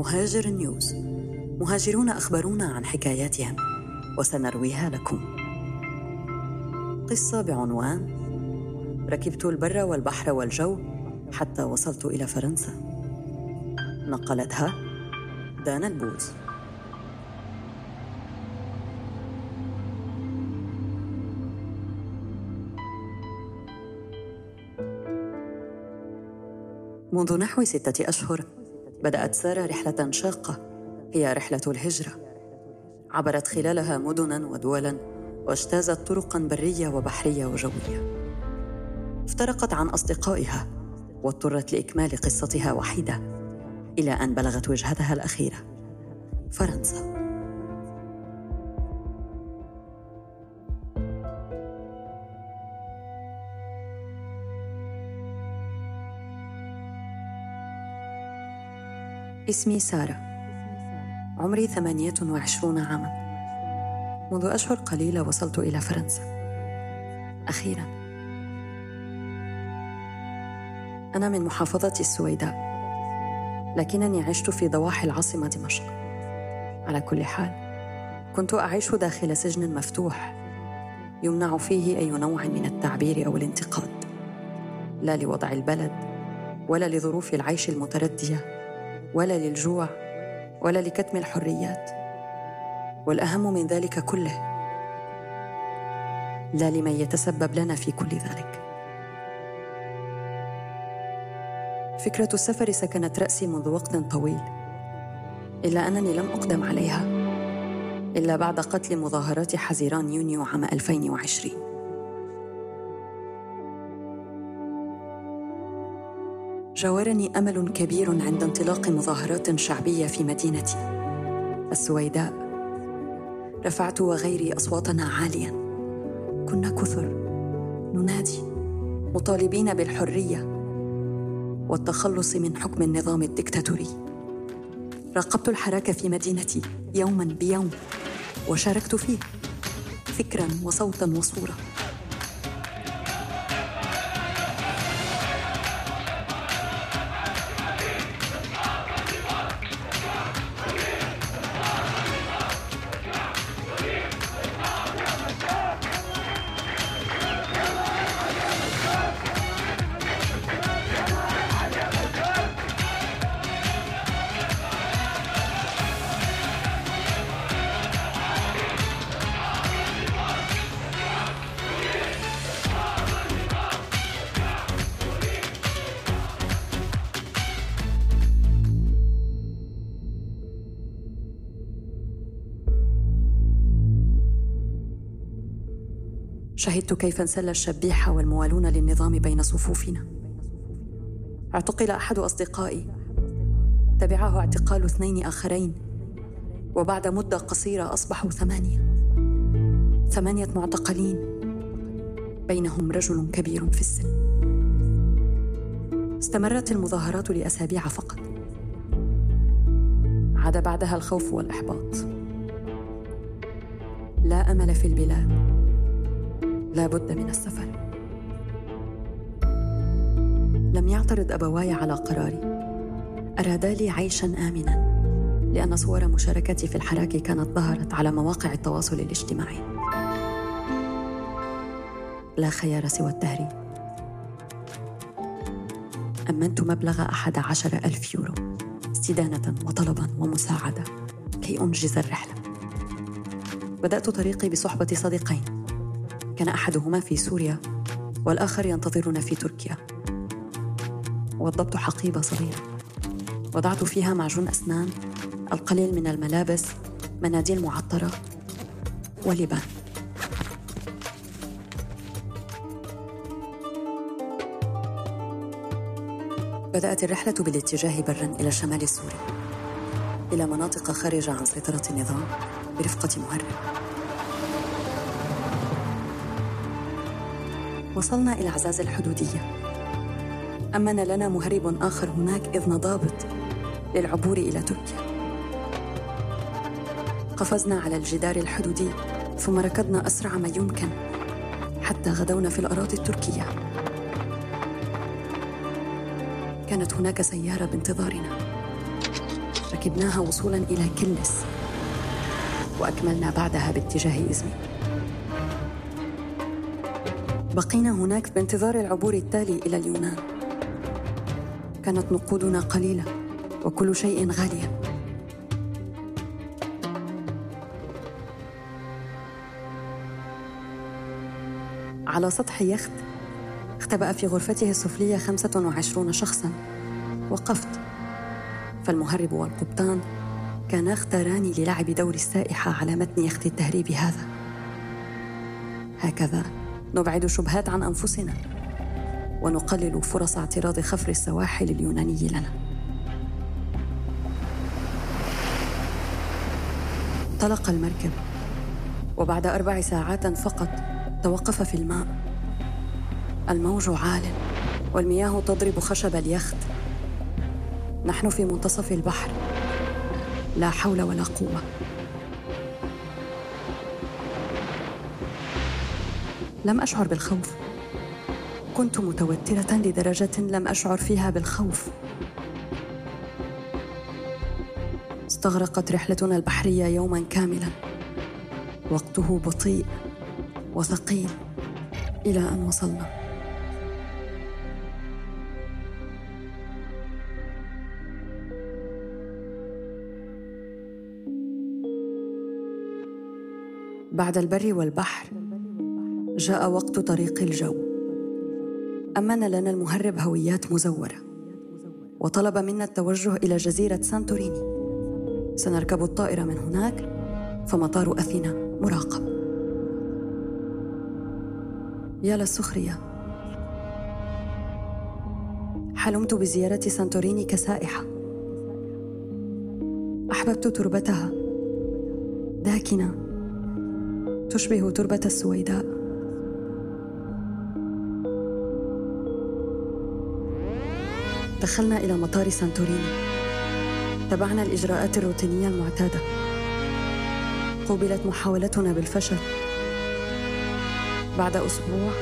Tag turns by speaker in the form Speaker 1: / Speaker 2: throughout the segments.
Speaker 1: مهاجر نيوز. مهاجرون أخبرونا عن حكاياتهم وسنرويها لكم. قصة بعنوان ركبت البر والبحر والجو حتى وصلت إلى فرنسا. نقلتها دانا البوز. منذ نحو ستة أشهر بدأت سارة رحلة شاقة هي رحلة الهجرة. عبرت خلالها مدنا ودولا واجتازت طرقا برية وبحرية وجوية. افترقت عن أصدقائها واضطرت لإكمال قصتها وحيدة إلى أن بلغت وجهتها الأخيرة فرنسا. اسمي سارة. عمري ثمانية وعشرون عاما. منذ أشهر قليلة وصلت إلى فرنسا. أخيرا. أنا من محافظة السويداء. لكنني عشت في ضواحي العاصمة دمشق. على كل حال كنت أعيش داخل سجن مفتوح. يمنع فيه أي نوع من التعبير أو الانتقاد. لا لوضع البلد ولا لظروف العيش المتردية. ولا للجوع ولا لكتم الحريات والأهم من ذلك كله لا لمن يتسبب لنا في كل ذلك. فكرة السفر سكنت رأسي منذ وقت طويل إلا أنني لم أقدم عليها إلا بعد قتل مظاهرات حزيران يونيو عام 2020 جاورني أمل كبير عند انطلاق مظاهرات شعبية في مدينتي. السويداء. رفعت وغيري أصواتنا عاليا. كنا كثر. ننادي. مطالبين بالحرية والتخلص من حكم النظام الدكتاتوري. راقبت الحراك في مدينتي يوما بيوم وشاركت فيه فكرا وصوتا وصورة. شهدت كيف انسل الشبيحة والموالون للنظام بين صفوفنا. اعتقل أحد أصدقائي. تبعه اعتقال اثنين آخرين. وبعد مدة قصيرة أصبحوا ثمانية. ثمانية معتقلين. بينهم رجل كبير في السن. استمرت المظاهرات لأسابيع فقط. عاد بعدها الخوف والإحباط. لا أمل في البلاد. لا بد من السفر. لم يعترض أبواي على قراري. أرادا لي عيشا آمنا لأن صور مشاركتي في الحراك كانت ظهرت على مواقع التواصل الاجتماعي. لا خيار سوى التهريب أمنت مبلغ أحد عشر ألف يورو استدانة وطلبا ومساعدة كي أنجز الرحلة. بدأت طريقي بصحبة صديقين. كان أحدهما في سوريا والآخر ينتظرنا في تركيا. وضبت حقيبة صغيرة. وضعت فيها معجون أسنان القليل من الملابس مناديل معطرة ولبان. بدأت الرحلة بالاتجاه برا إلى الشمال السوري إلى مناطق خارجه عن سيطرة النظام برفقة مهرب. وصلنا إلى عزاز الحدودية. أمن لنا مهرب آخر هناك إذن ضابط للعبور إلى تركيا. قفزنا على الجدار الحدودي ثم ركضنا أسرع ما يمكن حتى غدونا في الأراضي التركية. كانت هناك سيارة بانتظارنا. ركبناها وصولا إلى كلس وأكملنا بعدها باتجاه إزمير بقينا هناك بانتظار العبور التالي إلى اليونان. كانت نقودنا قليلة وكل شيء غاليا. على سطح يخت اختبأ في غرفته السفلية خمسة وعشرون شخصا. وقفت. فالمهرب والقبطان كانا اختاراني للعب دور السائحة على متن يخت التهريب هذا. هكذا نبعد شبهات عن أنفسنا ونقلل فرص اعتراض خفر السواحل اليوناني لنا. طلق المركب وبعد أربع ساعات فقط توقف في الماء. الموج عال والمياه تضرب خشب اليخت. نحن في منتصف البحر لا حول ولا قوة. لم أشعر بالخوف. كنت متوترة لدرجة لم أشعر فيها بالخوف. استغرقت رحلتنا البحرية يوما كاملا. وقته بطيء وثقيل إلى أن وصلنا. بعد البر والبحر جاء وقت طريق الجو. أمن لنا المهرب هويات مزورة. وطلب منا التوجه إلى جزيرة سانتوريني. سنركب الطائره من هناك فمطار أثينا مراقب. يا للسخريه حلمت بزيارة سانتوريني كسائحة. أحببت تربتها. داكنة. تشبه تربة السويداء. دخلنا إلى مطار سانتوريني. تبعنا الإجراءات الروتينية المعتادة. قوبلت محاولتنا بالفشل. بعد أسبوع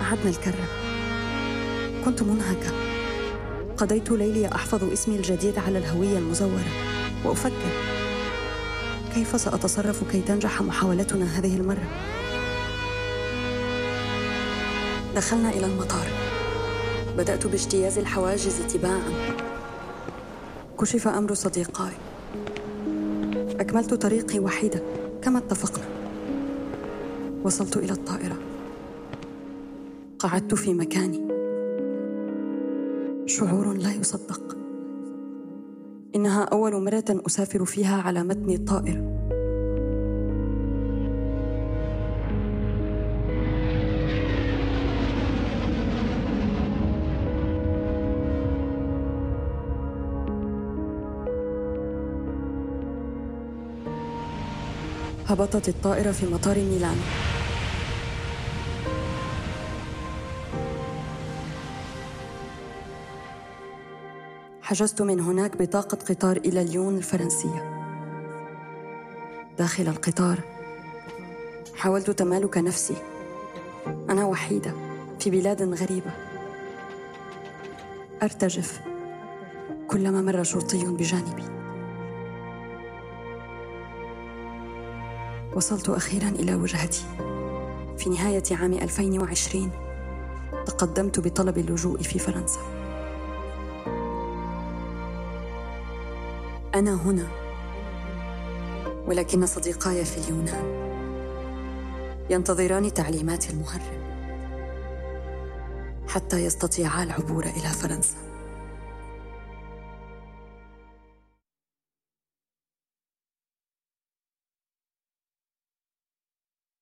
Speaker 1: أعدنا الكرة. كنت منهكة. قضيت ليلي أحفظ اسمي الجديد على الهوية المزورة. وأفكر كيف سأتصرف كي تنجح محاولتنا هذه المرة؟ دخلنا إلى المطار. بدأت باجتياز الحواجز تباعا. كشف أمر صديقاي. أكملت طريقي وحيدة كما اتفقنا. وصلت إلى الطائرة. قعدت في مكاني. شعور لا يصدق. إنها أول مرة أسافر فيها على متن الطائرة هبطت الطائرة في مطار ميلانو حجزت من هناك بطاقة قطار إلى ليون الفرنسية. داخل القطار حاولت تمالك نفسي. أنا وحيدة في بلاد غريبة. أرتجف كلما مر شرطي بجانبي. وصلت أخيرا إلى وجهتي. في نهاية عام 2020 تقدمت بطلب اللجوء في فرنسا. أنا هنا ولكن صديقاي في اليونان ينتظران تعليمات المهرب حتى يستطيعا العبور إلى فرنسا.